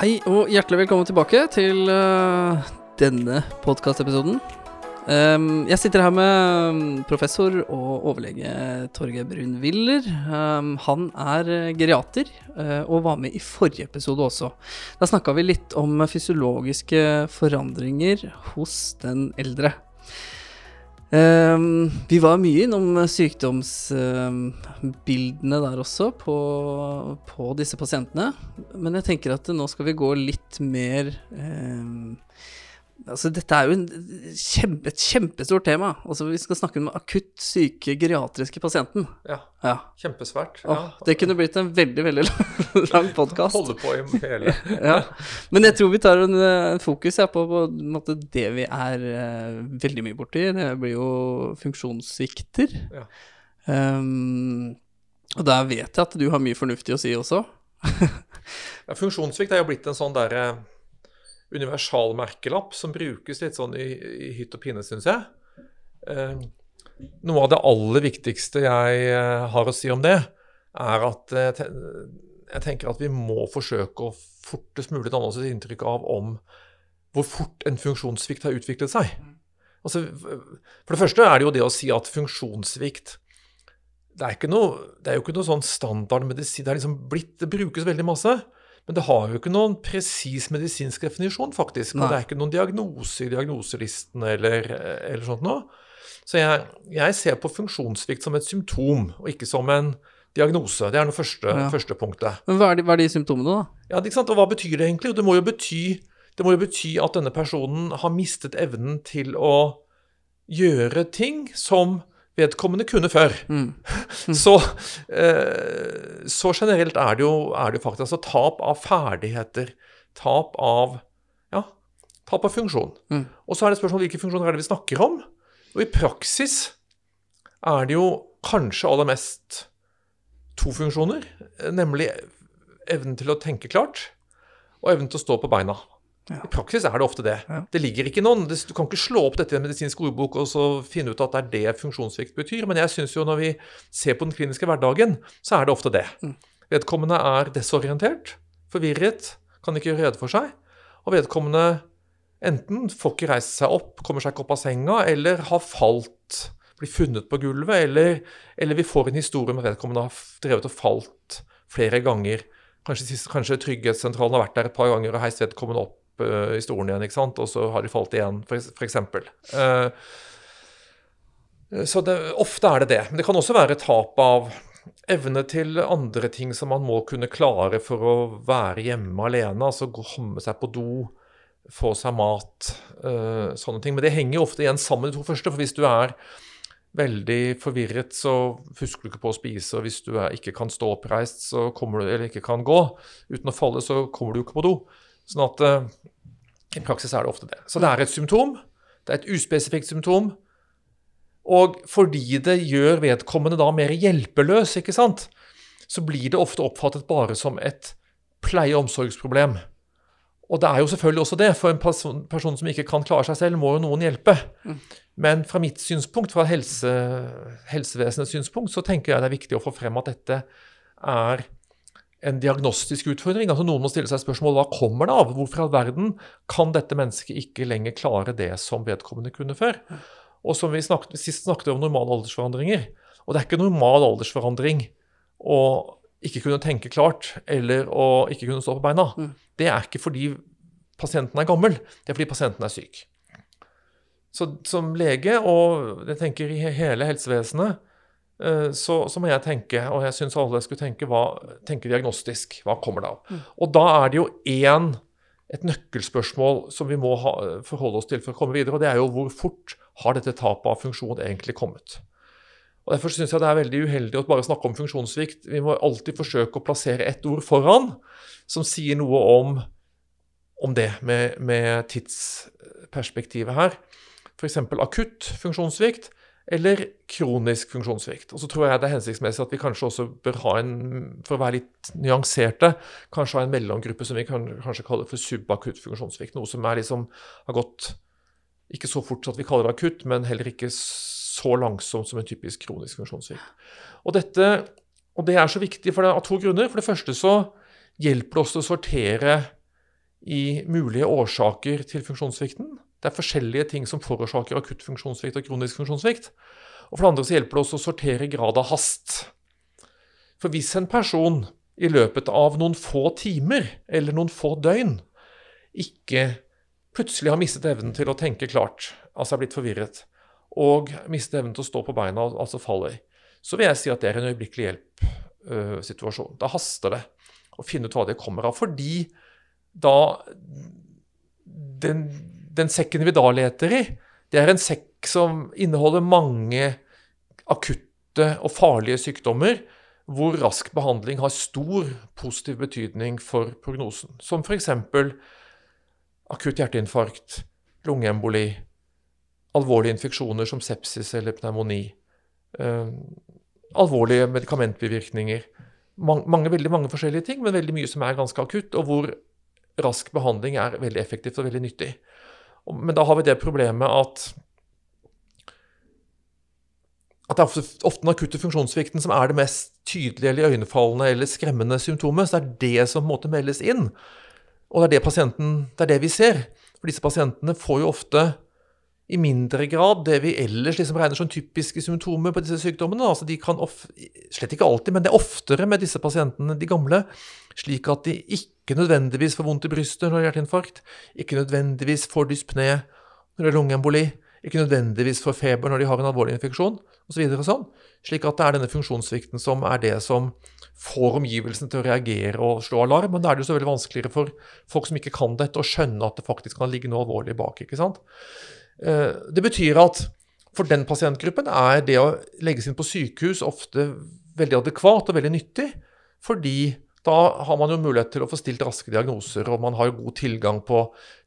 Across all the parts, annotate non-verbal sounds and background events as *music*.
Hei og hjertelig velkommen tilbake til uh, denne podkastepisoden. Um, jeg sitter her med um, professor og overlege Torgeir Brun-Willer. Um, han er eh, geriater uh, og var med i forrige episode også. Da snakka vi litt om fysiologiske forandringer hos den eldre. Um, vi var mye innom sykdomsbildene um, der også, på, på, disse pasientene. Men jeg tenker at nå skal vi gå litt mer um, Altså, dette er jo kjempe, et kjempestort tema. Altså, vi skal snakke om akutt syke geriatriske pasienten. Ja. ja. Kjempesvært. Ja. Åh, det kunne blitt en veldig, veldig lang *laughs* podkast. Holde på i hele *laughs* ja. Men jeg tror vi tar en, en fokus ja, på, på en måte, det vi er uh, veldig mye borti. Det blir jo funksjonssvikter. Ja. Um, og der vet jeg at du har mye fornuftig å si også. *laughs* ja, funksjonssvikt er jo blitt en sånn derre uh, universalmerkelapp som brukes litt sånn i, i hytt og pine, syns jeg. Eh, noe av det aller viktigste jeg eh, har å si om det, er at eh, jeg tenker at vi må forsøke å fortest mulig danne oss et inntrykk av om hvor fort en funksjonssvikt har utviklet seg. Altså, for det første er det jo det å si at funksjonssvikt det er, noe, det er jo ikke noe sånn standardmedisin. Det, liksom det brukes veldig masse. Men det har jo ikke noen presis medisinsk definisjon, faktisk. Og det er ikke noen diagnose i diagnoselisten eller, eller sånt noe. Så jeg, jeg, ser på funksjonssvikt som et symptom, og ikke som en diagnose. Det er det første, ja. første punktet. Men hva er, de, hva er, de, symptomene, da? Ja, ikke sant? Og hva betyr det egentlig? Det må bety, det må jo bety at denne personen har mistet evnen til å gjøre ting som vedkommende kunne før. Mm. *laughs* Mm. Så, eh, så, generelt er det, jo, er det faktisk altså, tap av ferdigheter. Tap av ja, tap av funksjon. Mm. Og så er det spørsmål hvilke funksjoner er det vi snakker om. Og i praksis er det jo kanskje aller mest to funksjoner. Nemlig evnen til å tenke klart og evnen til å stå på beina. Ja. I praksis er det ofte det. Ja. Det ligger ikke noen, Du kan ikke slå opp dette i en medisinsk ordbok og så finne ut at det er det funksjonssvikt betyr. Men jeg syns jo når vi ser på den kliniske hverdagen, så er det ofte det. Mm. Vedkommende er desorientert, forvirret, kan ikke gjøre rede for seg. Og vedkommende enten får ikke reist seg opp, kommer seg ikke opp av senga, eller har falt, blir funnet på gulvet, eller, eller vi får en historie om at vedkommende har drevet og falt flere ganger. Kanskje, kanskje Trygghetssentralen har vært der et par ganger og heist vedkommende opp uh, i stolen igjen, ikke sant? og så har de falt igjen, f.eks. Uh, så det, ofte er det det. Men det kan også være tap av evne til andre ting som man må kunne klare for å være hjemme alene. Altså komme seg på do, få seg mat, uh, sånne ting. Men det henger jo ofte igjen sammen, de to første. For hvis du er veldig forvirret, så husker du ikke på å spise. Og hvis du er, ikke kan stå oppreist, så kommer du, eller ikke kan gå uten å falle, så kommer du ikke på do. Sånn at uh, i praksis er det ofte det. Så det er et symptom. Det er et uspesifikt symptom. Og fordi det gjør vedkommende da mer hjelpeløs, ikke sant, så blir det ofte oppfattet bare som et pleie- og omsorgsproblem. Og det er jo selvfølgelig også det, for en person, person, som ikke kan klare seg selv, må jo noen hjelpe. Mm. Men fra mitt synspunkt, fra helse, helsevesenets synspunkt, så tenker jeg det er viktig å få frem at dette er en diagnostisk utfordring. Altså Noen må stille seg spørsmål hva kommer det av? Hvorfor i all verden kan dette mennesket ikke lenger klare det som vedkommende kunne før? Og som vi snakket, sist snakket om normale aldersforandringer. Og det er ikke normal aldersforandring å ikke kunne tenke klart eller å ikke kunne stå på beina. Mm. Det er ikke fordi pasienten er gammel, det er fordi pasienten er syk. Så som lege, og jeg tenker i hele helsevesenet, så, så, må jeg tenke, og jeg syns alle skulle tenke, hva, tenke, diagnostisk. Hva kommer det av? Mm. Og da er det jo én et nøkkelspørsmål som vi må ha, forholde oss til for å komme videre, og det er jo hvor fort har dette tapet av funksjon egentlig kommet? Og Derfor syns jeg det er veldig uheldig å bare snakke om funksjonssvikt. Vi må alltid forsøke å plassere ett ord foran som sier noe om, om det med, med tidsperspektivet her. F.eks. akutt funksjonssvikt eller kronisk funksjonssvikt. Og så tror jeg det er hensiktsmessig at vi kanskje også bør ha en, for å være litt nyanserte, kanskje ha en mellomgruppe som vi kan kanskje kaller for subakutt funksjonssvikt. Noe som liksom, har gått ikke så fort at vi kaller det akutt, men heller ikke så langsomt som en typisk kronisk funksjonssvikt. Og, dette, og det er så viktig det, av to grunner. For det første så hjelper det oss å sortere i mulige årsaker til funksjonssvikten. Det er forskjellige ting som forårsaker akutt funksjonssvikt og kronisk funksjonssvikt. Og for det andre så hjelper det også å sortere grad av hast. For hvis en person i løpet av noen få timer eller noen få døgn ikke plutselig har mistet evnen til å tenke klart, altså er blitt forvirret, og mistet evnen til å stå på beina, altså faller, så vil jeg si at det er en øyeblikkelig hjelp-situasjon. Da haster det å finne ut hva det kommer av. Fordi da den, den sekken vi da leter i, det er en sekk som inneholder mange akutte og farlige sykdommer hvor rask behandling har stor positiv betydning for prognosen. Som f.eks. akutt hjerteinfarkt, lungeemboli, alvorlige infeksjoner som sepsis eller pneumoni, uh, alvorlige medikamentbivirkninger. Mange, mange, veldig mange forskjellige ting, men veldig mye som er ganske akutt, og hvor rask behandling er veldig effektivt og veldig nyttig. Men da har vi det problemet at at det er ofte den akutte funksjonssvikten som er det mest tydelige eller øynefallende eller skremmende symptomet. Så det er det som på en måte meldes inn. Og det er det, pasienten, det er det vi ser. For disse pasientene får jo ofte i mindre grad det vi ellers liksom regner som typiske symptomer på disse sykdommene. Altså de kan of, slett ikke alltid, men det er oftere med disse pasientene, de gamle, slik at de ikke nødvendigvis får vondt i brystet når det er hjerteinfarkt, ikke nødvendigvis får dyspné når det er lungeemboli, ikke nødvendigvis får feber når de har en alvorlig infeksjon, osv. Så sånn. Slik at det er denne funksjonssvikten som er det som får omgivelsene til å reagere og slå alarm. Men da er det jo så veldig vanskeligere for folk som ikke kan dette, å skjønne at det faktisk kan ligge noe alvorlig bak. ikke sant? Eh, det betyr at for den pasientgruppen er det å legges inn på sykehus ofte veldig adekvat og veldig nyttig, fordi da har man jo mulighet til å få stilt raske diagnoser, og man har jo god tilgang på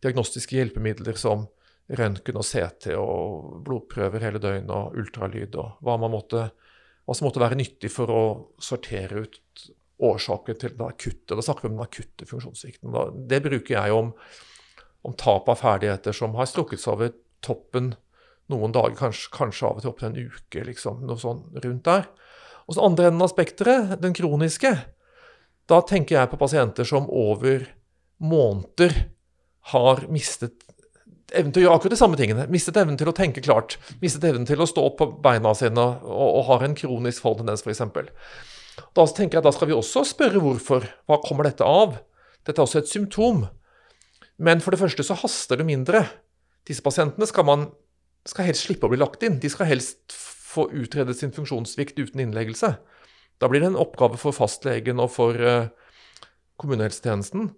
diagnostiske hjelpemidler som røntgen og CT og blodprøver hele døgnet og ultralyd og hva, måtte, hva, som måtte være nyttig for å sortere ut årsaken til den akutte Da snakker vi om den akutte funksjonssvikten. Det bruker jeg om, om tap av ferdigheter som har strukket seg over toppen noen dager, kanskje, kanskje av og til opptil en uke, liksom, noe sånn rundt der. Og så andre enden av spekteret, den kroniske, da tenker jeg på pasienter som over måneder har mistet evnen til å gjøre akkurat de samme tingene. Mistet evnen til å tenke klart. Mistet evnen til å stå på beina sine og, og har en kronisk falltendens, f.eks. Da tenker jeg da skal vi også spørre hvorfor. Hva kommer dette av? Dette er også et symptom. Men for det første så haster det mindre. Disse pasientene skal man skal helst slippe å bli lagt inn. De skal helst få utredet sin funksjonssvikt uten innleggelse. Da blir det en oppgave for fastlegen og for uh, kommunehelsetjenesten.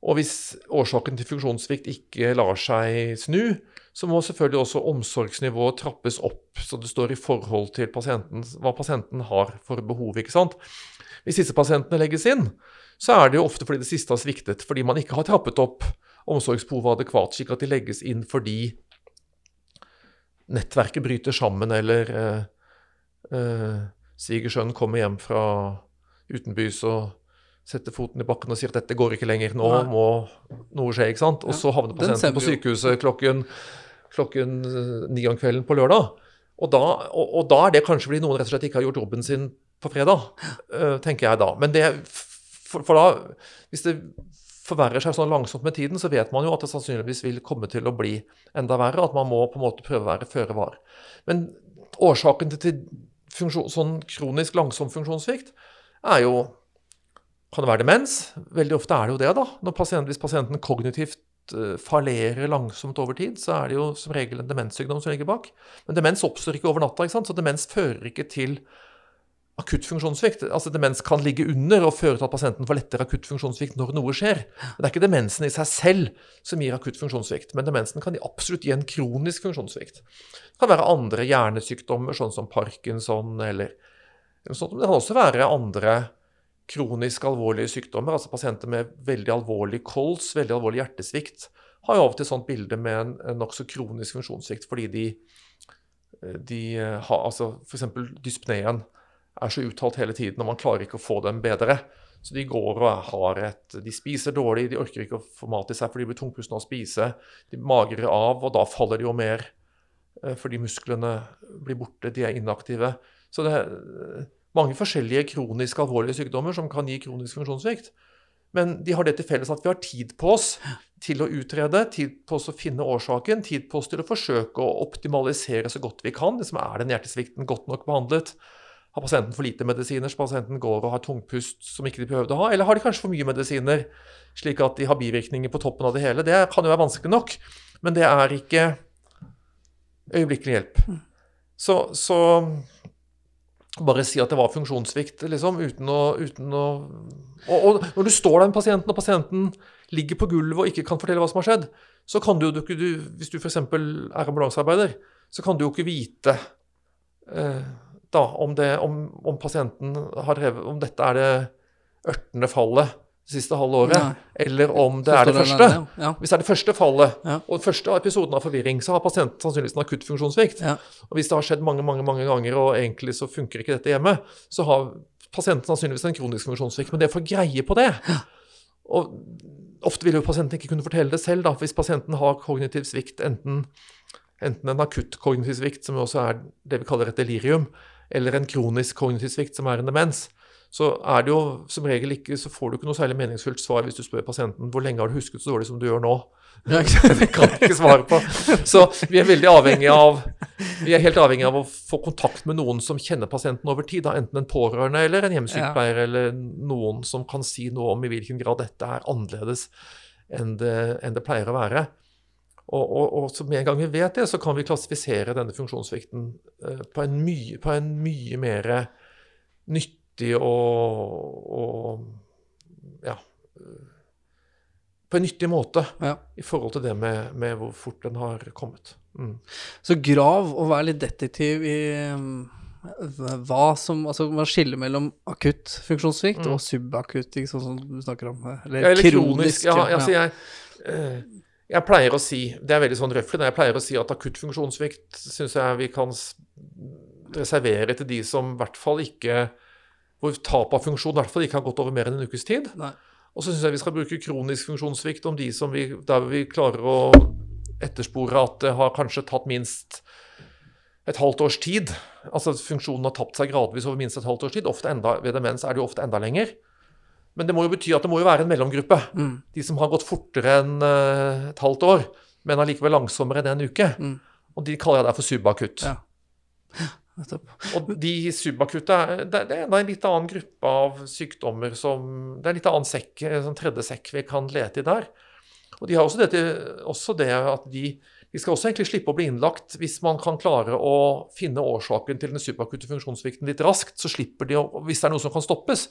Og hvis årsaken til funksjonssvikt ikke lar seg snu, så må selvfølgelig også omsorgsnivået trappes opp, så det står i forhold til pasienten, hva pasienten har for behov. ikke sant? Hvis disse pasientene legges inn, så er det jo ofte fordi det siste har sviktet, fordi man ikke har trappet opp omsorgsbehovet adekvat, slik at de legges inn fordi nettverket bryter sammen, eller øh, eh, svigersønnen kommer hjem fra utenbys og setter foten i bakken og sier at dette går ikke lenger, nå Nei. må noe skje. ikke sant? Og så havner pasienten på sykehuset klokken, klokken eh, ni om kvelden på lørdag. Og da, og, og da, er det kanskje fordi noen rett og slett ikke har gjort jobben sin på fredag, uh, tenker jeg da. Men det, for, for da, hvis det forverrer seg sånn langsomt med tiden, så vet man jo at det sannsynligvis vil komme til å bli enda verre. At man må på en måte prøve å være føre var. Men årsaken til, til sånn kronisk langsom funksjonssvikt er jo Kan det være demens? Veldig ofte er det jo det, da. Pasient, hvis pasienten kognitivt uh, fallerer langsomt over tid, så er det jo som regel en demenssykdom som ligger bak. Men demens oppstår ikke over natta, så demens fører ikke til akutt funksjonssvikt. Altså Demens kan ligge under og føre til at pasienten får lettere akutt funksjonssvikt når noe skjer. Men det er ikke demensen i seg selv som gir akutt funksjonssvikt, men demensen kan absolutt gi en kronisk funksjonssvikt. Det kan være andre hjernesykdommer, sånn som parkinson eller, sånt. Men det kan også være andre kronisk alvorlige sykdommer. altså Pasienter med veldig alvorlig kols, veldig alvorlig hjertesvikt, har jo av og til sånt bilde med en, en nokså kronisk funksjonssvikt fordi de, de har altså f.eks. dyspneen er så uttalt hele tiden, og man klarer ikke å få dem bedre. Så de går og har et De spiser dårlig, de orker ikke å få mat i seg, for de blir tungpustne av å spise. De magrer av, og da faller de jo mer eh, fordi musklene blir borte, de er inaktive. Så det er eh, mange forskjellige kronisk alvorlige sykdommer som kan gi kronisk funksjonssvikt. Men de har det til felles at vi har tid på oss til å utrede, tid på oss å finne årsaken, tid på oss til å forsøke å optimalisere så godt vi kan. Det som er den hjertesvikten godt nok behandlet? Har pasienten for lite medisiner, så pasienten går og har tungpust som ikke de behøvde å ha? Eller har de kanskje for mye medisiner, slik at de har bivirkninger på toppen av det hele? Det kan jo være vanskelig nok, men det er ikke øyeblikkelig hjelp. Så, så bare si at det var funksjonssvikt, liksom, uten å, uten å og, og, når du står der med pasienten, og pasienten ligger på gulvet og ikke kan fortelle hva som har skjedd, så kan du jo ikke Hvis du f.eks. er ambulansearbeider, så kan du jo ikke vite eh, da, om, det, om, om, pasienten har drevet Om dette er det ørtende fallet det siste halve året, Nei. eller om det er det første. Ja. Hvis det er det første fallet, ja. og den første episoden av forvirring, så har pasienten sannsynligvis en akutt funksjonssvikt. Ja. Og hvis det har skjedd mange mange, mange ganger, og egentlig så funker ikke dette hjemme, så har pasienten sannsynligvis en kronisk funksjonssvikt. Men det å få greie på det og Ofte vil jo pasienten ikke kunne fortelle det selv. da, Hvis pasienten har kognitiv svikt, enten, enten en akutt kognitiv svikt, som også er det vi kaller et delirium, eller en kronisk kognitiv svikt, som er en demens, så er det jo som regel ikke, så får du ikke noe særlig meningsfullt svar hvis du spør pasienten hvor lenge har du husket så dårlig som du gjør nå. *laughs* *laughs* Det kan ikke svare på. Så vi er veldig avhengig av vi er helt avhengig av å få kontakt med noen som kjenner pasienten over tid. Da, enten en pårørende eller en hjemmesykepleier ja. eller noen som kan si noe om i hvilken grad dette er annerledes enn det, enn det pleier å være. Og, og, og, så med en gang vi vet det, så kan vi klassifisere denne funksjonssvikten eh, på, en mye, på en mye mer nyttig og, og ja, på en nyttig måte ja. i forhold til det med, med, hvor fort den har kommet. Mm. Så grav og vær litt detektiv i um, hva som Altså hva skiller mellom akutt funksjonssvikt mm. og subakutt, ikke sånn som du snakker om? Eller, ja, eller kronisk. Ja, altså jeg, eh, jeg pleier å si, det er veldig sånn røffelig, jeg pleier å si at akutt funksjonssvikt syns jeg vi kan reservere til de som i hvert fall ikke Hvor tap av funksjon i hvert fall ikke har gått over mer enn en ukes tid. Nei. Og så syns jeg vi skal bruke kronisk funksjonssvikt om de som vi, der vi klarer å etterspore at det har kanskje tatt minst et halvt års tid. Altså at funksjonen har tapt seg gradvis over minst et halvt års tid. Ofte enda, ved demens er det jo ofte enda lenger. Men det må jo bety at det må jo være en mellomgruppe. Mm. De som har gått fortere enn uh, et halvt år, men allikevel langsommere enn en uke. Mm. Og de kaller jeg der for subakutt. Ja. *laughs* Og de subakutte det, det er en litt annen gruppe av sykdommer som Det er en litt annen sekk, en sånn tredje sekk vi kan lete i der. Og de har også det, også det at de, de, skal også egentlig slippe å bli innlagt hvis man kan klare å finne årsaken til den subakutte funksjonssvikten litt raskt. Så slipper de, hvis det er noe som kan stoppes,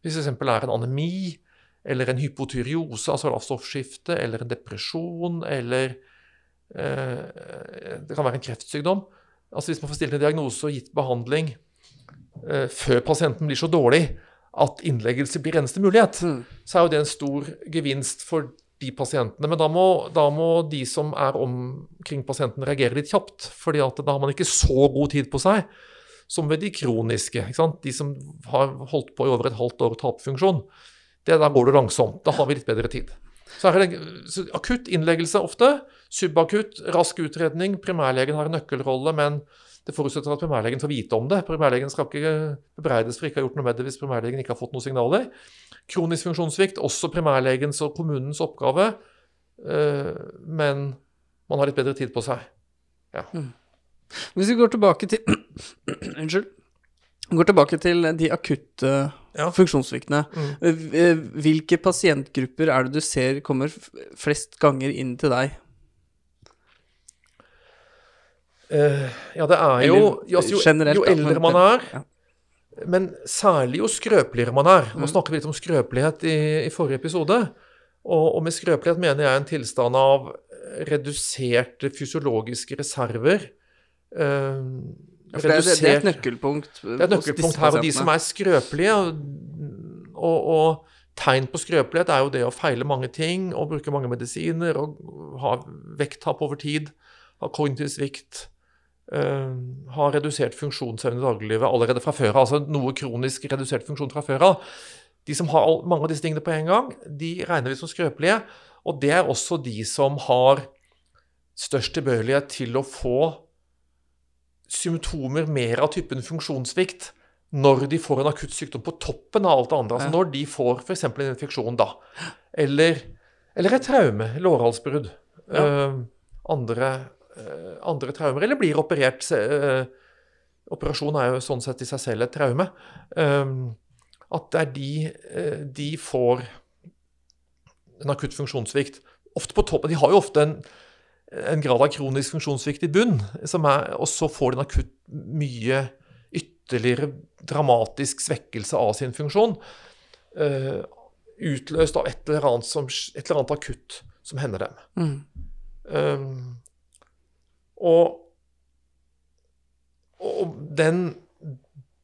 hvis det f.eks. er en anemi eller en hypotyreose, altså lavstoffskifte, eller en depresjon, eller eh, det kan være en kreftsykdom, Altså Hvis man får stilt en diagnose og gitt behandling eh, før pasienten blir så dårlig at innleggelse blir eneste mulighet, mm. så er jo det en stor gevinst for de pasientene. Men da må, da må, de som er omkring pasienten, reagere litt kjapt. fordi da har man ikke så god tid på seg som ved de kroniske. De som har holdt på i over et halvt år og taper funksjon. Det, da går det langsomt. Da har vi litt bedre tid. Så, det, så akutt innleggelse ofte. Subakutt, rask utredning. Primærlegen har en nøkkelrolle, men det forutsetter at primærlegen får vite om det. Primærlegen skal ikke bebreides for ikke å ha gjort noe med det hvis primærlegen ikke har fått noen signaler. Kronisk funksjonssvikt, også primærlegens og kommunens oppgave, eh, men man har litt bedre tid på seg. Ja. Mm. Hvis vi går tilbake til *clears throat* Unnskyld. Går tilbake til de akutte ja. funksjonssviktene. Mm. Eh, hvilke pasientgrupper er det du ser kommer flest ganger inn til deg? Uh, ja, det er jo altså, jo, jo, eldre man er, ja. men særlig jo skrøpeligere man er. Nå mm. snakker vi litt om skrøpelighet i, i forrige episode. Og, og, med skrøpelighet mener jeg en tilstand av reduserte fysiologiske reserver. Ja, det, er, det, er et nøkkelpunkt. Det er et nøkkelpunkt her. Og de som er skrøpelige, og, og, tegn på skrøpelighet er jo det å feile mange ting og bruke mange medisiner og ha vekttap over tid, ha kognitiv svikt, uh, ha redusert funksjonsevne i dagliglivet allerede fra før av. Altså noe kronisk redusert funksjon fra før av. De som har mange av disse tingene på en gang, de regner vi som skrøpelige. Og det er også de som har størst tilbøyelighet til å få symptomer mer av typen funksjonssvikt når de får en akutt sykdom på toppen av alt det andre. Altså når de får f.eks. en infeksjon, da. Eller, eller et traume, lårhalsbrudd. Ja. uh, andre, uh, andre traumer. Eller blir operert. eh, operasjon er jo sånn sett i seg selv et traume. At det er de de får en akutt funksjonssvikt. Ofte på toppen. De har jo ofte en, en grad av kronisk funksjonssvikt i bunn, som er, og så får de en akutt mye ytterligere dramatisk svekkelse av sin funksjon. uh, utløst av et eller, annet som, et eller annet akutt som hender dem. Mm. Um, og, og den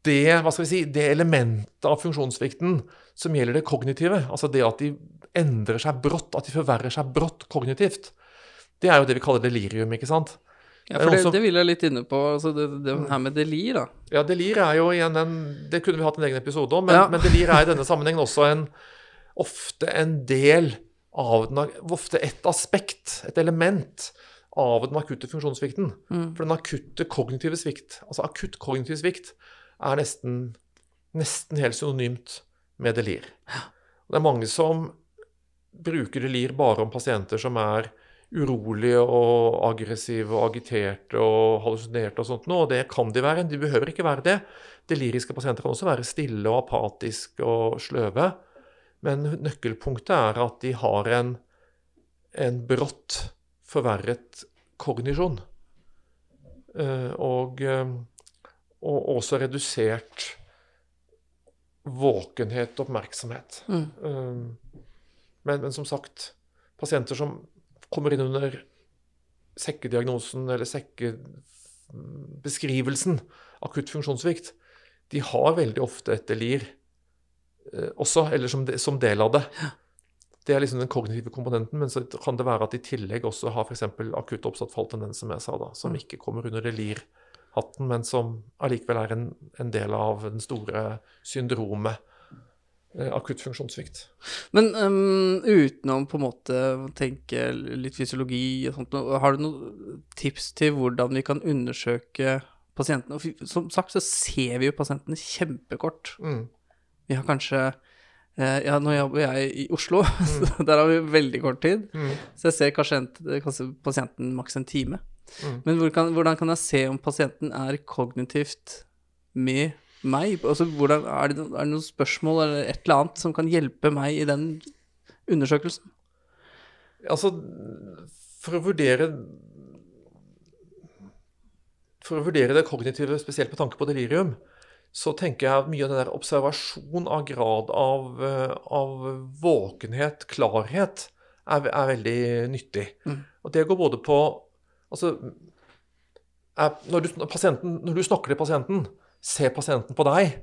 det, hva skal vi si, det elementet av funksjonssvikten som gjelder det kognitive, altså det at de endrer seg brått, at de forverrer seg brått kognitivt, det er jo det vi kaller delirium, ikke sant? Ja, for det, som- det vil jeg litt inne på. Altså det, det her med delir, da. Ja, delir er jo igjen en Det kunne vi hatt en egen episode om, men, Ja. men delir er i denne sammenhengen også en ofte en del av den Ofte et aspekt, et element, av den akutte funksjonssvikten. Mm. For den akutte kognitive svikt, altså akutt kognitiv svikt, er nesten, nesten helt synonymt med delir. Og Det er mange som bruker delir bare om pasienter som er urolige og aggressive og agiterte og hallusinerte og sånt noe, og det kan de være. De behøver ikke være det. Deliriske pasienter kan også være stille og apatiske og sløve. Men nøkkelpunktet er at de har en, en brått forverret kognisjon. Eh, og, eh, og også redusert våkenhet og oppmerksomhet. Mm. Eh, Men, men som sagt, pasienter som kommer inn under sekkediagnosen eller sekkebeskrivelsen akutt funksjonssvikt, de har veldig ofte et delir eh, også, eller som, de, som del av det. Det er liksom den kognitive komponenten, men så kan det være at de i tillegg også har f.eks. akutt oppsatt falltendens, som jeg sa da, som Mm. ikke kommer under delir-hatten, men som allikevel er en, en del av den store syndromet akutt funksjonssvikt. Men um, utenom på en måte å tenke litt fysiologi og sånt, har du noen tips til hvordan vi kan undersøke pasientene? Og som sagt så ser vi jo pasientene kjempekort. Mm. Vi har kanskje eh, Ja, nå jobber jeg i Oslo, *laughs* så der har vi veldig kort tid. Mm. Så jeg ser kanskje, en, kanskje pasienten maks en time. Mm. Men hvor kan, hvordan kan jeg se om pasienten er kognitivt med meg? Altså, hvordan, er, det, er det noen spørsmål eller et eller annet som kan hjelpe meg i den undersøkelsen? Altså, for å vurdere For å vurdere det kognitive, spesielt med tanke på delirium, så tenker jeg at mye av den der observasjon av grad av, eh, av våkenhet, klarhet, er, er veldig nyttig. Mm. Og det går både på Altså er, når, du, når når du snakker til pasienten, ser pasienten på deg,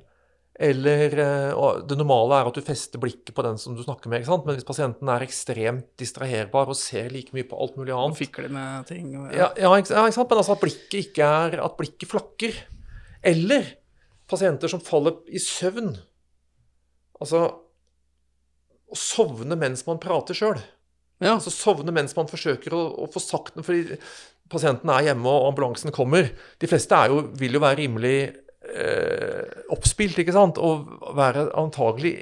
eller eh, Det normale er at du fester blikket på den som du snakker med. Men hvis pasienten er ekstremt distraherbar og ser like mye på alt mulig annet fikler med ting? Og, ja, ja, ja, ikke sant? Men altså at blikket ikke er At blikket flakker. Eller pasienter som faller i søvn. Altså Å sovne mens man prater sjøl. ja. Altså sovne mens man forsøker å, å få sagt noe. Fordi pasienten er hjemme, og ambulansen kommer. De fleste er jo, vil jo være rimelig oppspilt, ikke sant? Og være antagelig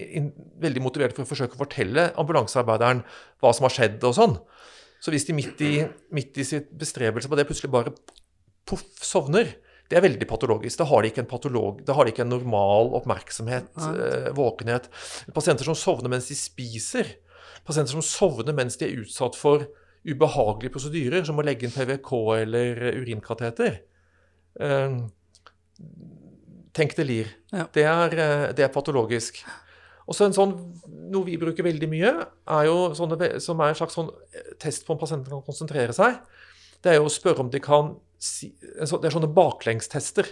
veldig motivert for å forsøke å fortelle ambulansearbeideren hva som har skjedd og sånn. Så hvis de midt i, midt i sitt bestrebelse på det plutselig bare poff, sovner, det er veldig patologisk. Da har de ikke en, patolog, da har de ikke en normal oppmerksomhet, eh, våkenhet. Pasienter som sovner mens de spiser, pasienter som sovner mens de er utsatt for ubehagelige prosedyrer, som å legge inn PVK eller urinkateter. Eh, tenk delir. Ja. Det, er, eh, det er patologisk. Og så en sånn, Noe vi bruker veldig mye, er jo sånne, som er en slags sånn eh, test på om pasienten kan konsentrere seg. Det er jo å spørre om de kan si Det er sånne baklengstester.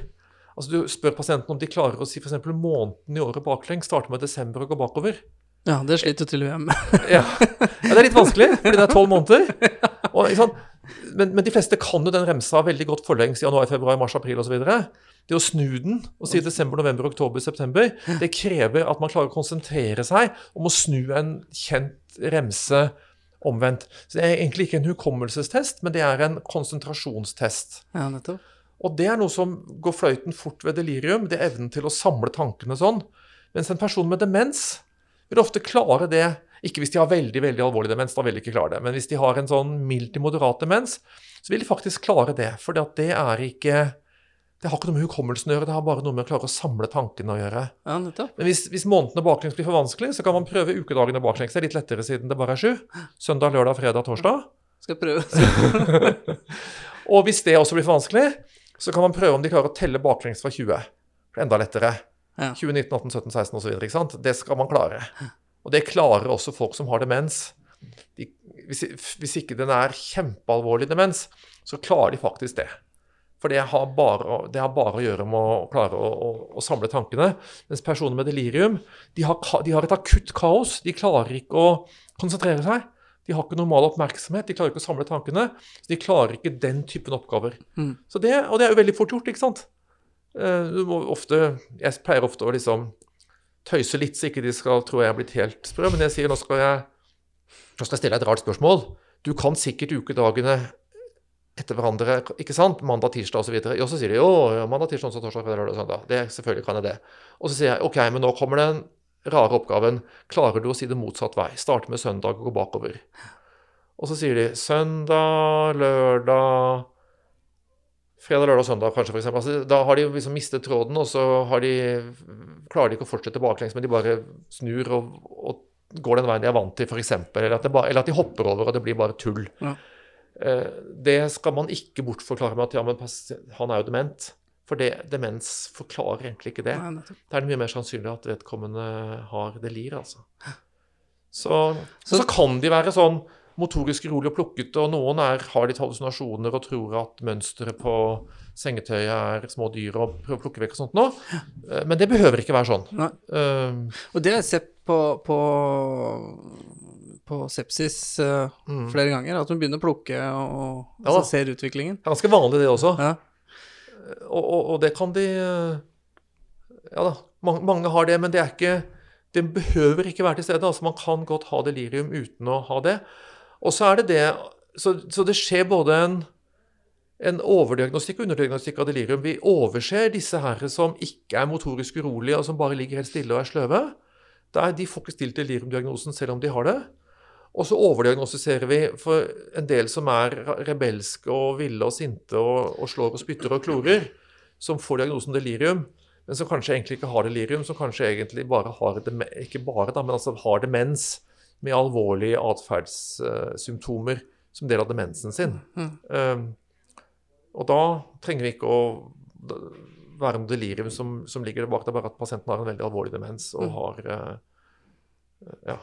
Altså Du spør pasienten om de klarer å si f.eks. måneden i året baklengs. Starte med desember og gå bakover. ja, det sliter til og med. *laughs* Ja. ja, Det er litt vanskelig, fordi det er tolv måneder. *laughs* Og? Men, men de fleste kan jo den remsa veldig godt forlengs. Januar, februar, mars, april osv. Det å snu den og si desember, november, oktober, september, det krever at man klarer å konsentrere seg om å snu en kjent remse omvendt. Så Det er egentlig ikke en hukommelsestest, men det er en konsentrasjonstest. Ja, nettopp. Og det er noe som går fløyten fort ved delirium. Det er evnen til å samle tankene sånn. Mens en person med demens vil ofte klare det. Ikke hvis de har veldig veldig alvorlig demens, da vil de ikke klare det. Men hvis de har en sånn mild til moderat demens, så vil de faktisk klare det. For det er ikke det har ikke noe med hukommelsen å gjøre, det har bare noe med å klare å samle tankene å gjøre. Ja, nettopp. Men hvis, hvis månedene baklengs blir for vanskelig, så kan man prøve ukedagene baklengs. Det er litt lettere siden det bare er sju. Søndag, lørdag, fredag, torsdag. Skal jeg prøve. *laughs* Og hvis det også blir for vanskelig, så kan man prøve om de klarer å telle baklengs fra 20. For det er enda lettere. Ja. 20, 19, 18, 17, 16 osv. ikke sant? Det skal man klare. Og det klarer også folk som har demens. De, hvis, hvis ikke den er kjempealvorlig demens, så klarer de faktisk det. For det har, bare, det har bare, å gjøre med å klare å, å, å, samle tankene. Mens personer med delirium de har, de har, et akutt kaos. De klarer ikke å konsentrere seg. De har ikke normal oppmerksomhet, de klarer ikke å samle tankene. Så de klarer ikke den typen oppgaver. Mm. Det, og det er jo veldig fort gjort, ikke sant? Eh, ofte, jeg pleier ofte å liksom tøyse litt, så ikke de skal tro jeg er blitt helt sprø. Men jeg sier nå skal jeg, nå skal jeg stille deg et rart spørsmål. Du kan sikkert ukedagene etter hverandre, ikke sant? mandag, tirsdag osv. Og, så sier de jo, mandag, tirsdag, onsdag, torsdag, lørdag, søndag. Det, selvfølgelig kan jeg det. Og så sier jeg ok, men nå kommer den rare oppgaven. Klarer du å si det motsatt vei? Starte med søndag og gå bakover. Og så sier de søndag, lørdag Fredag, lørdag, søndag kanskje, f.eks. Altså, da har de liksom mistet tråden, og så de, klarer de ikke å fortsette baklengs, men de bare snur og, og går den veien de er vant til, f.eks. Eller, eller at de hopper over, og det blir bare tull. Ja. Eh, det skal man ikke bortforklare med at ja, men han er jo dement. For det, demens forklarer egentlig ikke det. Nei, det er mye mer sannsynlig at vedkommende har delir, altså. Så, så, så kan de være sånn motorisk urolig og plukkete, og noen er, har litt hallusinasjoner og tror at mønsteret på sengetøyet er små dyr og prøver å plukke vekk og sånt noe. Eh, men det behøver ikke være sånn. Uh, og det har jeg sett på, på på sepsis uh, mm. flere ganger. At hun begynner å plukke og, og ja, ser utviklingen. Det er ganske vanlig, det også. Ja. Og, og, og, det kan de eh, Ja da, mange, mange, har det, men det er ikke Det behøver ikke være til stede. altså Man kan godt ha delirium uten å ha det. Og så er det det Så, så det skjer både en, en overdiagnostikk og underdiagnostikk av delirium. Vi overser disse her som ikke er motorisk urolige, og som bare ligger helt stille og er sløve. Der de får ikke stilt deliriumdiagnosen selv om de har det. Og så overdiagnostiserer vi for en del som er rebelske og ville og sinte og, og slår og spytter og klorer, som får diagnosen delirium, men som kanskje egentlig ikke har delirium, som kanskje egentlig bare har ikke bare da, men altså har demens med alvorlige atferdssymptomer som del av demensen sin. Mm. Um, og da trenger vi ikke å være noe delirium som, som ligger bak. Det er bare at pasienten har en veldig alvorlig demens og mm. har uh, ja.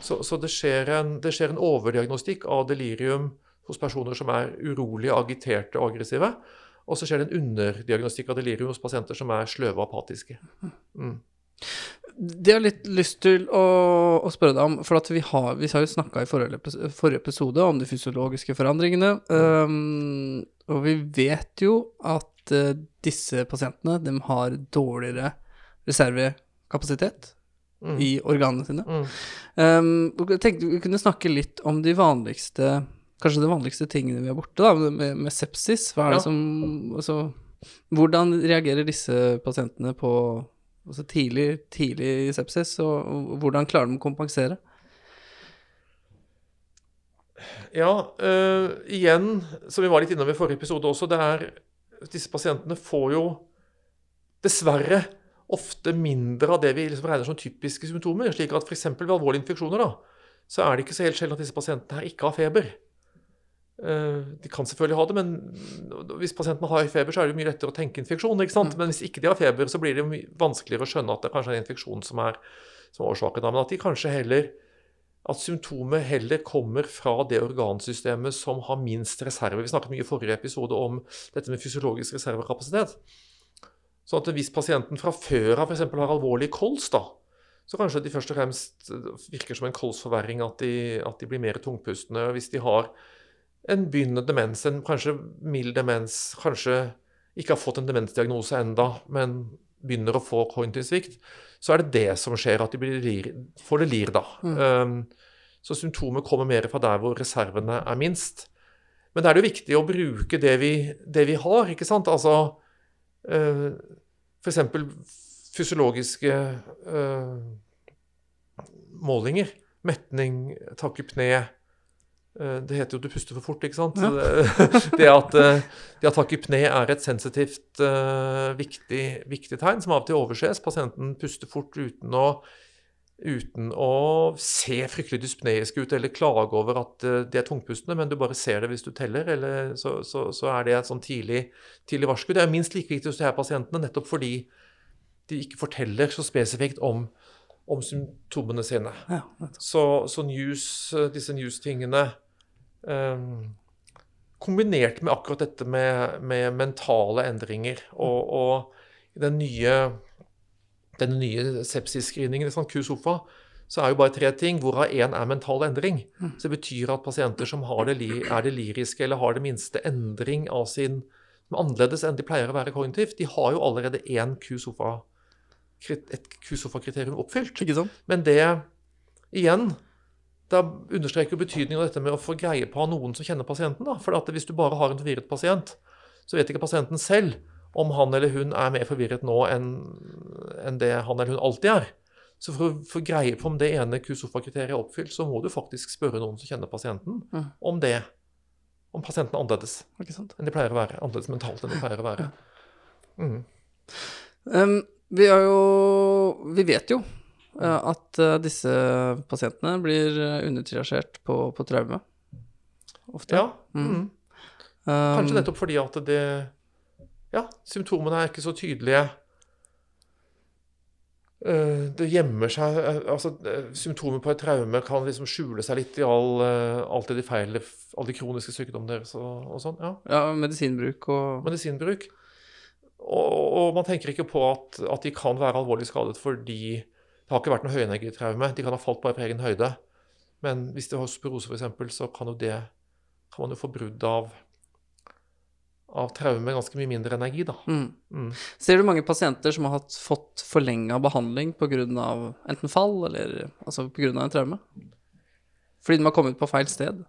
Så, så det, skjer en, det, skjer en, overdiagnostikk av delirium hos personer som er urolige, agiterte og aggressive. Og så skjer det en underdiagnostikk av delirium hos pasienter som er sløve og apatiske. Mm. Det har jeg litt lyst til å, å spørre deg om, for vi har, vi har jo snakka i forrige, forrige, episode om de fysiologiske forandringene. Mm. Um, og vi vet jo at uh, disse pasientene de har dårligere reservekapasitet mm. i organene sine. Mm. Um, tenkte vi kunne snakke litt om de vanligste Kanskje de vanligste tingene vi har borte, da, med, med sepsis. Hva er det som altså, Hvordan reagerer disse pasientene på altså tidlig, tidlig sepsis, og, og hvordan klarer de å kompensere? Ja, uh, igjen, som vi var litt innom i forrige episode også, det er Disse pasientene får jo dessverre ofte mindre av det vi liksom regner som typiske symptomer. slik at f.eks. ved alvorlige infeksjoner da, så er det ikke så helt sjelden at disse pasientene her ikke har feber. Eh, de kan selvfølgelig ha det, men hvis pasientene har feber, så er det mye lettere å tenke infeksjon. ikke sant? Mm. Men hvis ikke de har feber, så blir det vanskeligere å skjønne at det kanskje er en infeksjon som er, som er årsaken. Men at de kanskje heller at symptomet heller kommer fra det organsystemet som har minst reserve. Vi snakket mye i forrige episode om dette med fysiologisk reservekapasitet. Så at hvis pasienten fra før av f.eks. har alvorlig kols, da, så kanskje de først og fremst eh, virker som en kolsforverring, at de, at de blir mer tungpustende. Hvis de har en begynnende demens, en kanskje mild demens, kanskje ikke har fått en demensdiagnose enda, men begynner å få kognitiv så er det det som skjer, at de blir, får det lir, da. Mm. Um, så symptomet kommer mer fra der hvor reservene er minst. Men da er det jo viktig å bruke det vi, det vi har, ikke sant? Altså eh, f.eks. fysiologiske eh, målinger. Metning, takke pne. Eh, det heter jo 'du puster for fort', ikke sant? Ja. Det, *laughs* det at, det at takk er et sensitivt, viktig, viktig tegn, som av og til overses. Pasienten puster fort uten å, uten å se fryktelig dyspneisk ut eller klage over at eh, de er tungpustende, men du bare ser det hvis du teller, eller så, så, så er det et sånn tidlig, tidlig varsku. Det er minst like viktig hos de her pasientene, nettopp fordi de ikke forteller så spesifikt om, om symptomene sine. Ja. Så, så news, eh, disse news-tingene um, Kombinert med akkurat dette med, med mentale endringer og, og den nye, den nye sepsisscreeningen St. Q-sofa, så er jo bare tre ting, hvorav én er mental endring. Så det betyr at pasienter som har det, er er deliriske eller har det minste endring av sin som er annerledes enn de pleier å være kognitivt, de har jo allerede én Q-sofa et Q-sofa-kriterium oppfylt. Men det igjen da understreker betydningen av dette med å få greie på noen som kjenner pasienten. da. For at hvis du bare har en forvirret pasient, så vet ikke pasienten selv om han eller hun er mer forvirret nå enn en det han eller hun alltid er. Så for å få greie på om det ene Q-sofa-kriteriet er oppfylt, så må du faktisk spørre noen som kjenner pasienten, mm. om det. Om pasienten er annerledes enn de pleier å være. Annerledes mentalt enn de pleier å være. Mm. Um, vi har jo Vi vet jo uh, at uh, disse pasientene blir uh, undertriasjert på, på traume. Ofte. Ja. Mm. Kanskje Um, nettopp fordi at det Ja, symptomene er ikke så tydelige. Eh, Det gjemmer seg eh, altså eh, Symptomer på et traume kan liksom skjule seg litt i all, alt det de feil, alle de kroniske sykdommene deres og, og sånn. ja. Ja, medisinbruk og Medisinbruk. Og, og man tenker ikke på at, at de kan være alvorlig skadet fordi det har ikke vært noe høyenergitraume. De kan ha falt bare på egen høyde. Men hvis de har sporose f.eks., så kan jo det kan man jo få brudd av av traume ganske mye mindre energi, da. mm. Mm. Ser du mange pasienter som har hatt, fått forlenga behandling pga. enten fall eller altså pga. en traume? Fordi de har kommet på feil sted?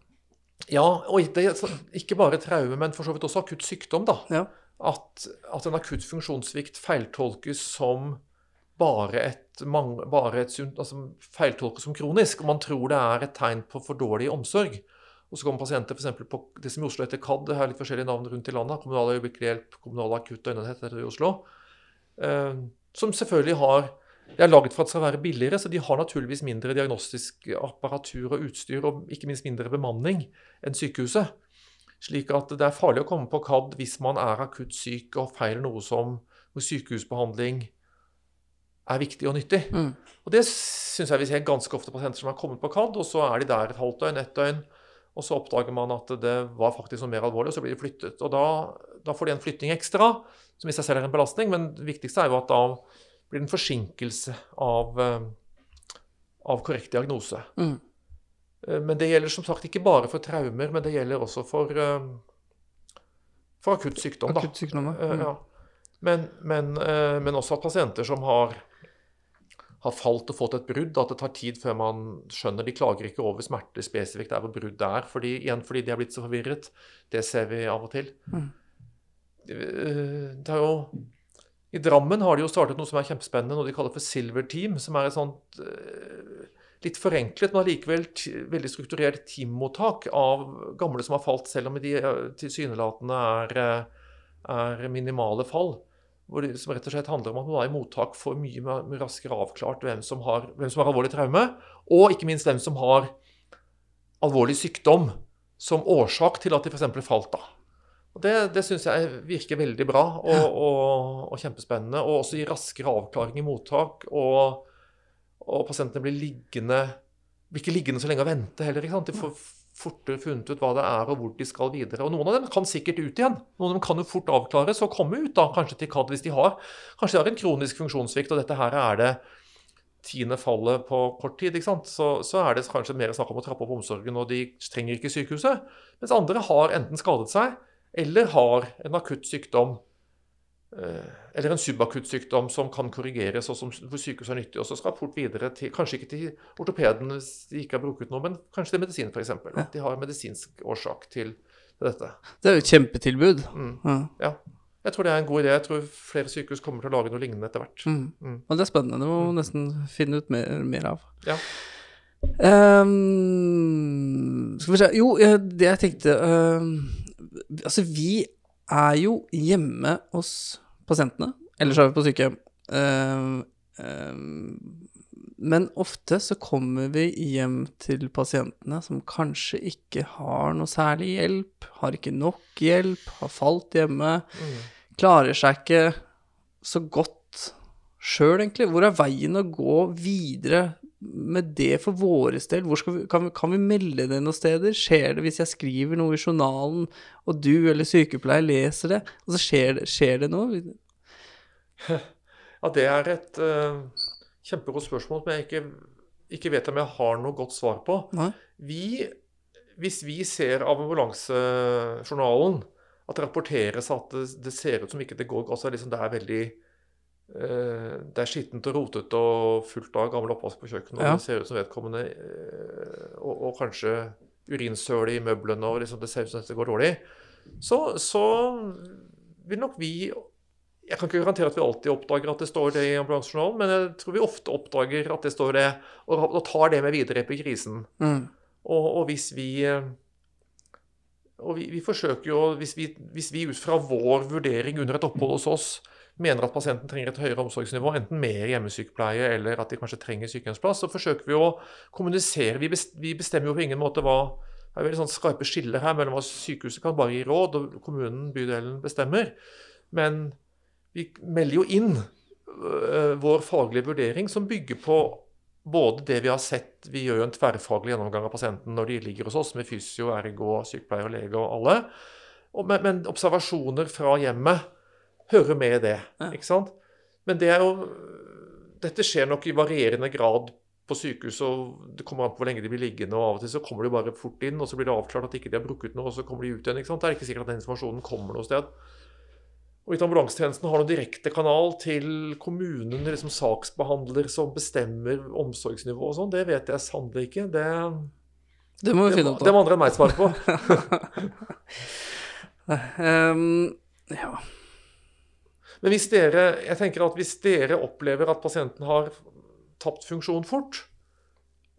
Ja, og det ikke bare traume, men for så vidt også akutt sykdom, da. Ja. At, at en akutt funksjonssvikt feiltolkes som bare et, bare et altså feiltolkes som kronisk. Og man tror det er et tegn på for dårlig omsorg. Og så kommer pasienter for på det som i Oslo heter KAD, det har litt forskjellige navn rundt i landet. Kommunal øyeblikkelig hjelp, kommunal akutt døgnenhet heter det i Oslo. Eh, som selvfølgelig har Det er laget for at det skal være billigere, så de har naturligvis mindre diagnostisk apparatur og utstyr, og ikke minst mindre bemanning enn sykehuset. Slik at det er farlig å komme på KAD hvis man er akutt syk og feiler noe som sykehusbehandling er viktig og nyttig. Mm. Og det syns jeg vi ser ganske ofte pasienter som har kommet på KAD, og så er de der et halvt døgn, ett døgn, og så oppdager man at det var faktisk noe mer alvorlig, og så blir de flyttet. Og da, da får de en flytting ekstra, som i seg selv er en belastning, men det viktigste er jo at da blir det en forsinkelse av, eh, av korrekt diagnose. Mm. Eh, Men det gjelder som sagt ikke bare for traumer, men det gjelder også for, eh, for akutt sykdom. Akutt sykdom, Mm. ja. Men, men, men også at pasienter som har, har falt og fått et brudd, at det tar tid før man skjønner De klager ikke over smerter spesifikt der hvor bruddet er, fordi, igjen fordi de er blitt så forvirret. Det ser vi av og til. Mm. Eh, Det er jo I Drammen har de jo startet noe som er kjempespennende, noe de kaller for Silver Team, som er et sånt eh, litt forenklet, men allikevel veldig strukturert teammottak av gamle som har falt, selv om de eh, tilsynelatende er, er minimale fall. Hvor det, som rett og slett handler om at man er i mottak får mye mer- raskere avklart hvem som, har, hvem som har alvorlig traume, og ikke minst hvem som har alvorlig sykdom som årsak til at de f.eks. falt. da. Og Det, det syns jeg virker veldig bra og, og, og kjempespennende. Og også gir raskere avklaring i mottak. Og, og pasientene blir liggende blir ikke liggende så lenge og vente heller. De får fortere funnet ut hva det er, og hvor de skal videre. Og noen av dem kan sikkert ut igjen. Noen av dem kan jo fort avklares og komme ut da, kanskje til CAD hvis de har Kanskje de har en kronisk funksjonssvikt, og dette her er det tiende fallet på kort tid. Så, så er det kanskje mer snakk om å trappe opp omsorgen, og de trenger ikke sykehuset. Mens andre har enten skadet seg, eller har en akutt sykdom eller en subakutt sykdom som kan korrigeres, og som, sykehuset er nyttig. Og så skal fort videre til Kanskje ikke til ortopeden hvis de ikke har brukt noe, men kanskje til medisin, f.eks. Ja. De har medisinsk årsak til dette. Det er jo et kjempetilbud. Mm. Ja. Ja. Jeg tror det er en god idé. Jeg tror flere sykehus kommer til å lage noe lignende etter hvert. Mm. Mm. Og det er spennende. Det må vi nesten finne ut mer, mer av. Ja. Um, skal vi se Jo, eh, det jeg tenkte um, Altså, vi er jo hjemme hos pasientene. Ellers er vi på sykehjem. Ehm, ehm, men ofte så kommer vi hjem til pasientene som kanskje ikke har noe særlig hjelp, har ikke nok hjelp, har falt hjemme, Mm. klarer seg ikke så godt sjøl, egentlig. Hvor er veien å gå videre med det for våres del? Hvor skal vi, kan, vi, kan vi melde det noen steder? Skjer det hvis jeg skriver noe i journalen, og du eller sykepleier leser det, og så skjer det, skjer det noe? Ja, det er et uh, kjempegodt spørsmål som jeg ikke, ikke vet om jeg har noe godt svar på. Vi, hvis vi ser av ambulansejournalen at det rapporteres at det, det ser ut som ikke det går altså liksom Det er veldig Det er skittent og rotete og fullt av gammel oppvask på kjøkkenet. Ja. Og det ser ut som vedkommende eh, og, og kanskje urinsøl i møblene, og liksom det ser ut som dette går dårlig. Så, så vil nok vi Jeg kan ikke garantere at vi alltid oppdager at det står det i ambulansejournalen, men jeg tror vi ofte oppdager at det står det, og, og tar det med videre i krisen. Mm. Og, og hvis vi eh, og vi, vi forsøker jo, hvis vi, hvis vi ut fra vår vurdering under et opphold hos oss mener at pasienten trenger et høyere omsorgsnivå, enten mer hjemmesykepleie eller at de kanskje trenger sykehjemsplass, så forsøker vi å kommunisere. Vi, bestemmer jo på ingen måte hva Det er veldig sånn skarpe skiller her mellom hva sykehuset kan bare gi råd, og kommunen, bydelen, bestemmer. Men vi melder jo inn øh, vår faglige vurdering, som bygger på både det vi har sett Vi gjør jo en tverrfaglig gjennomgang av pasienten når de ligger hos oss, med fysio, ergo, sykepleier lege og alle. Men observasjoner fra hjemmet hører med i det. Ikke sant? Men det er jo Dette skjer nok i varierende grad på sykehuset, og det kommer an på hvor lenge de blir liggende. og Av og til så kommer de bare fort inn, og så blir det avklart at ikke de har brukket noe, og så kommer de ut igjen. ikke sant? Det er ikke sikkert at den informasjonen kommer noe sted. Og ikke ambulansetjenesten har noen direkte kanal til kommunen, liksom saksbehandler som bestemmer omsorgsnivå og sånn. Det vet jeg sannelig ikke. Det, Det må vi det, finne ut av. det må andre enn meg svare på. *laughs* um, ja. Men hvis dere, jeg tenker at hvis dere opplever at pasienten har tapt funksjon fort,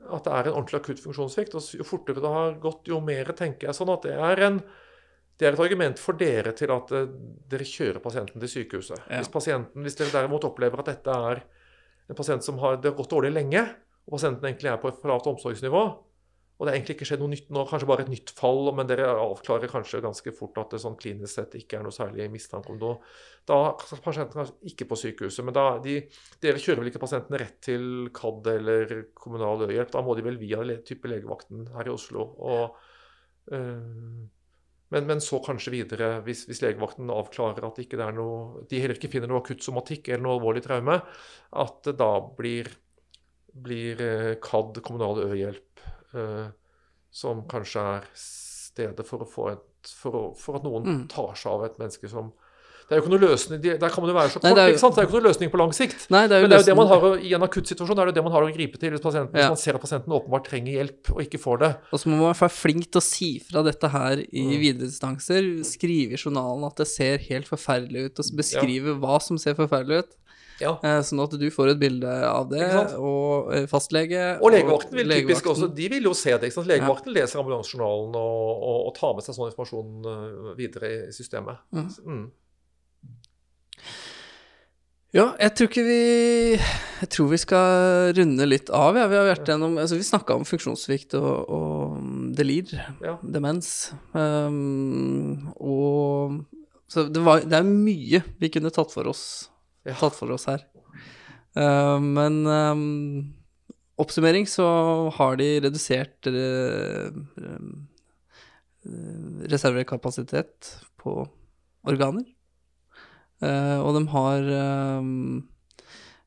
at det er en ordentlig akutt funksjonssvikt, og jo fortere det har gått, jo mer tenker jeg sånn at det er, en, det er et argument for dere til at eh, dere kjører pasienten til sykehuset. Ja. Hvis, pasienten, hvis dere derimot opplever at dette er en pasient som har det har gått dårlig lenge, og pasienten egentlig er på et for lavt omsorgsnivå, og det er egentlig ikke skjedd noe nytt nå, kanskje bare et nytt fall, men dere avklarer kanskje ganske fort at det sånn klinisk sett ikke er noe særlig mistanke om noe. Da er pasienten kanskje ikke på sykehuset, men da, de, dere kjører vel ikke pasienten rett til KAD eller kommunal øyehjelp. Da må de vel via type legevakten her i Oslo. Og, øh, men, men så kanskje videre, hvis, hvis legevakten avklarer at noe, de heller ikke finner noe akutt somatikk eller noe alvorlig traume, at det da blir, blir eh, KAD, kommunal øyehjelp, eh, som kanskje er stedet for et for, å, for at noen Mm. tar seg av et menneske som Det er jo ikke noe løsning Der kan man jo være så Nei, kort, det er jo- ikke sant? Det er jo ikke noe løsning på lang sikt. Nei, det er jo Men det er jo det man har å, i en akuttsituasjon er det jo det man har å gripe til hvis, pasienten, Ja. hvis man ser at pasienten åpenbart trenger hjelp og ikke får det. Og så må man være flink til å si fra dette her i Mm. videre distanser. Skrive i journalen at det ser helt forferdelig ut, og beskrive hva som ser forferdelig ut. Ja. Eh, sånn at du får et bilde av det, og eh, fastlege Og legevakten vil typisk også, de vil jo se det. Legevakten leser ambulansejournalen og, og, og tar med seg sånn informasjon øh, videre i systemet. Mm. Mm. Ja, jeg tror ikke vi Jeg tror vi skal runde litt av. Ja. Vi har vært gjennom Altså, vi snakka om funksjonssvikt og, og delir. Ja. Demens. Um, og Så det, var, det er mye vi kunne tatt for oss, Ja. tatt for oss her. Uh, men um, oppsummering så har de redusert uh, uh, reservekapasitet på organer. Uh, og de har um,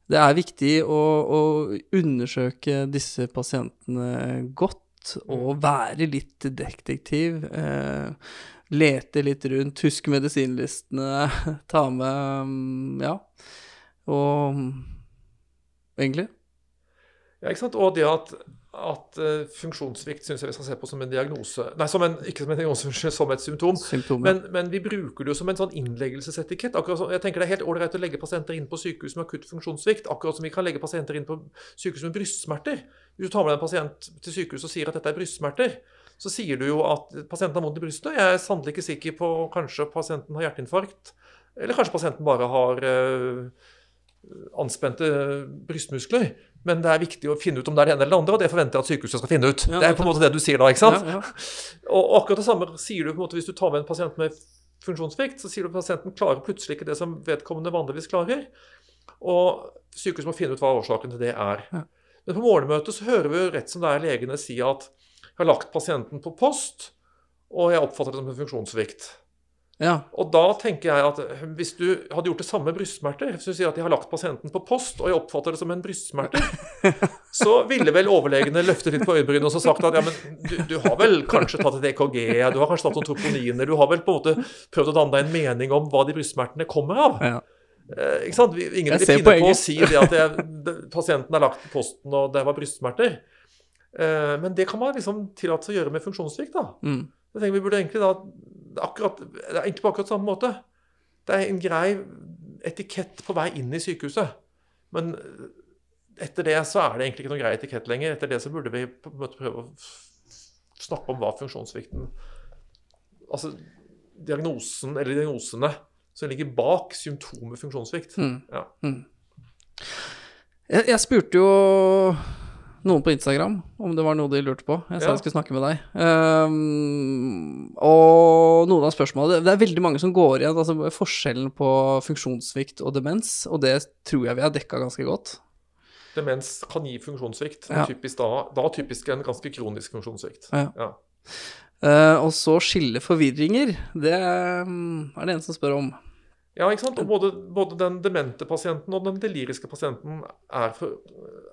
Det er viktig å, å undersøke disse pasientene godt og være litt detektiv. eh, lete litt rundt, huske medisinlistene, *laughs* ta med mm, Ja. Og egentlig Ja, ikke sant? Og det at, at eh, funksjonssvikt syns jeg vi skal se på som en diagnose Nei, som en, ikke som en diagnose, *laughs* som et symptom. Men, men vi bruker det jo som en sånn innleggelsesetikett. Akkurat som, jeg tenker Det er helt ålreit å legge pasienter inn på sykehus med akutt funksjonssvikt, akkurat som vi kan legge pasienter inn på sykehus med brystsmerter. Hvis du tar med en pasient til sykehus og sier at dette er brystsmerter, så sier du jo at pasienten har vondt i brystet. Jeg er sannelig ikke sikker på kanskje pasienten har hjerteinfarkt, eller kanskje pasienten bare har øh, anspente brystmuskler. Men det er viktig å finne ut om det er det ene eller det andre, og det forventer jeg at sykehuset skal finne ut. Ja, det er på en måte det du sier da, ikke sant? Ja, ja. *laughs* Og akkurat det samme sier du på en måte hvis du tar med en pasient med funksjonssvikt, så sier du at pasienten klarer plutselig ikke det som vedkommende vanligvis klarer. Og sykehuset må finne ut hva årsaken til det er. Men på morgenmøtet så hører vi jo rett som det er legene si at jeg har lagt pasienten på post, og jeg oppfatter det som en funksjonssvikt. ja. Og da tenker jeg at hvis du hadde gjort det samme med brystsmerter Hvis du sier at jeg har lagt pasienten på post, og jeg oppfatter det som en brystsmerte, *laughs* så ville vel overlegene løftet litt på øyebrynene og så sagt at ja, men du, du har vel kanskje tatt et EKG, du har kanskje tatt noen troponiner, du har vel på en måte prøvd å danne deg en mening om hva de brystsmertene kommer av. ja. Eh, ikke sant? Ingen vil finne på å si det at jeg, pasienten har lagt posten og det var brystsmerter. Eh, men det kan man liksom tillate seg å gjøre med funksjonssvikt. da. Mm. Jeg tenker vi burde egentlig da akkurat, Det er egentlig på akkurat samme måte. Det er en grei etikett på vei inn i sykehuset. Men etter det så er det egentlig ikke noen grei etikett lenger. Etter det så burde vi på en måte prøve å snakke om hva funksjonssvikten Altså diagnosen eller diagnosene som ligger bak symptomet funksjonssvikt. Mm. Ja. Mm. Jeg, jeg spurte jo noen på Instagram om det var noe de lurte på. Jeg sa Ja. jeg skulle snakke med deg. Um, og noen av spørsmålene Det er veldig mange som går igjen. Altså forskjellen på funksjonssvikt og demens, og det tror jeg vi har dekka ganske godt. Demens kan gi funksjonssvikt. Ja. Typisk da, da typisk en ganske kronisk funksjonssvikt. Ja. Eh, og så skille forvirringer. Det mm, er det en som spør om. Ja, ikke sant? Og både, både den demente pasienten og den deliriske pasienten er, for,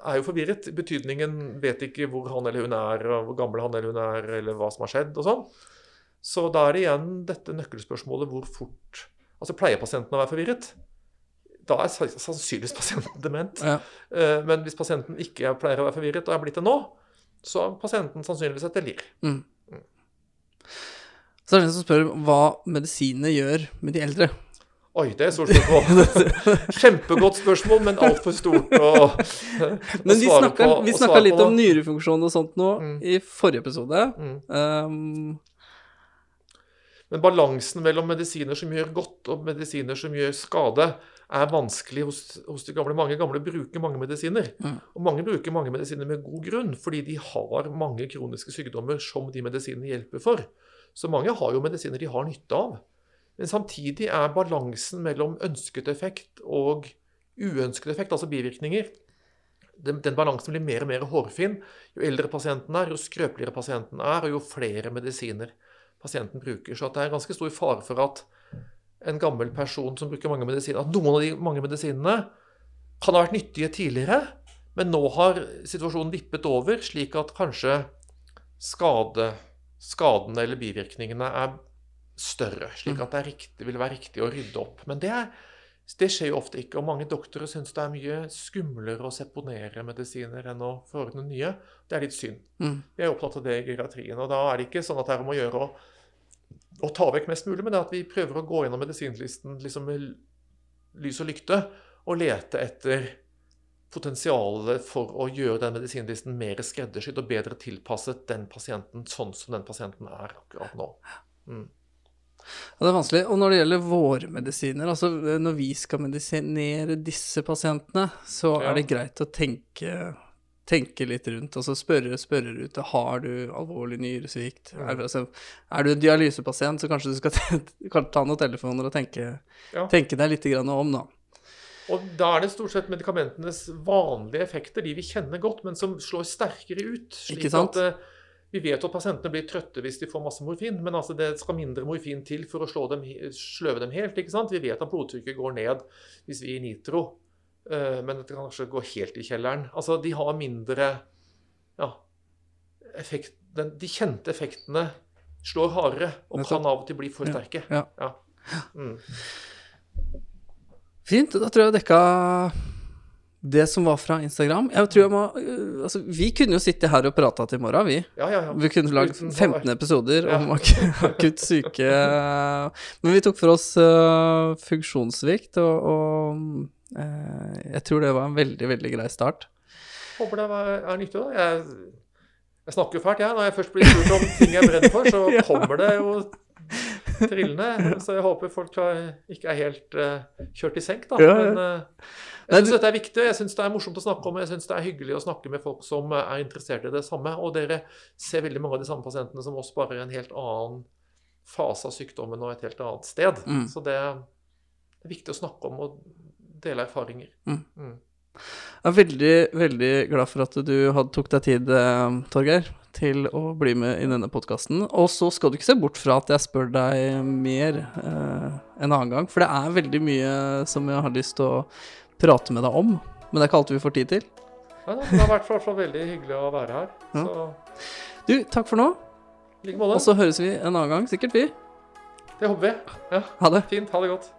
er jo forvirret. Betydningen vet ikke hvor han eller hun er, hvor gammel han eller hun er, eller hva som har skjedd og sånn. Så da er det igjen dette nøkkelspørsmålet hvor fort Altså pleier pasienten å være forvirret? Da er sannsynligvis pasienten *laughs* dement. Ja. Eh, Men hvis pasienten ikke pleier å være forvirret, og er blitt det nå, så er pasienten sannsynligvis et delir. Så det er det en som spør hva medisinene gjør med de eldre. Oi, det er stort spørsmål. *laughs* Kjempegodt spørsmål, men altfor stort å, *laughs* Men svare snakker, på- vi snakka litt om nyrefunksjon og sånt nå Mm. i forrige episode. Mm. Um, Men balansen mellom medisiner som gjør godt, og medisiner som gjør skade, er vanskelig hos, hos de gamle. Mange gamle bruker mange medisiner. Mm. Og mange bruker mange medisiner med god grunn, fordi de har mange kroniske sykdommer som de medisinene hjelper for. Så mange har jo medisiner de har nytte av. Men samtidig er balansen mellom ønsket effekt og uønsket effekt, altså bivirkninger, den, den balansen blir mer og mer hårfin. Jo eldre pasienten er, jo skrøpeligere pasienten er, og jo flere medisiner pasienten bruker. Så det er ganske stor fare for at en gammel person som bruker mange medisiner, at noen av de mange medisinene kan ha vært nyttige tidligere, men nå har situasjonen vippet over, slik at kanskje skade, skadene eller bivirkningene er større. Slik at det er riktig, vil være riktig å rydde opp. Men det, er, det skjer jo ofte ikke. Og mange doktorer syns det er mye skumlere å seponere medisiner enn å forordne nye. Det er litt synd. mm. Vi er opptatt av det i geriatrien. Og da er det ikke sånn at det er om å gjøre å, å ta vekk mest mulig, men det er at vi prøver å gå gjennom medisinlisten liksom med lys og lykte og lete etter potensialet for å gjøre den medisinlisten mer skreddersydd og bedre tilpasset den pasienten sånn som den pasienten er akkurat nå. Mm. Ja, det er vanskelig. Og når det gjelder våre medisiner, altså når vi skal medisinere disse pasientene, så Ja. er det greit å tenke, tenke litt rundt. Altså spørre, spørre ut har du alvorlig nyresvikt. Ja. Er, altså, er du en dialysepasient, så kanskje du skal *laughs* ta noen telefoner og tenke, Ja. tenke deg litt grann om, da. Og da er det stort sett medikamentenes vanlige effekter, de vi kjenner godt, men som slår sterkere ut. Slik at eh, vi vet at pasientene blir trøtte hvis de får masse morfin, men altså det skal mindre morfin til for å dem, sløve dem helt. Vi vet at blodtrykket går ned hvis vi gir nitro, eh, men det kan kanskje gå helt i kjelleren. Altså, de har mindre ja, effekt, den, De kjente effektene slår hardere og kan av og til bli for Ja. sterke. Ja. Mm. Fint, da tror jeg jeg dekka Det som var fra Instagram Jeg tror jeg må øh, Altså, vi kunne jo sitte her og prata til i morgen, vi. Ja, ja, ja. Vi kunne lagd 15 episoder om ak *laughs* akutt syke Men vi tok for oss uh, funksjonssvikt, og, og uh, jeg tror det var en veldig, veldig grei start. Håper det er nyttig. da. Jeg, jeg snakker fælt, jeg. Når jeg først blir spurt om ting jeg er redd for, så *laughs* kommer det jo trillende. *laughs* Så jeg håper folk har- ikke er helt uh, kjørt i senk, da. Ja, ja. Men uh, jeg syns dette er viktig, jeg syns det er morsomt å snakke om. Jeg syns det er hyggelig å snakke med folk som eh, er interessert i det samme. Og dere ser veldig mange av de samme pasientene som oss, bare i en helt annen fase av sykdommen og et helt annet sted. Mm. Så det er viktig å snakke om og dele erfaringer. Mm. Mm. Jeg er veldig, veldig glad for at du tok deg tid, Torgeir, til å bli med i denne podkasten. Og så skal du ikke se bort fra at jeg spør deg mer eh, en annen gang, for det er veldig mye som jeg har lyst til å prate med deg om. Men det er ikke alltid vi får tid til. Ja, det har vært i hvert fall veldig hyggelig å være her. Ja. Du, takk for nå. like måte. Og så høres vi en annen gang, sikkert vi. Det håper vi. Ja, Ha det. fint. Ha det godt.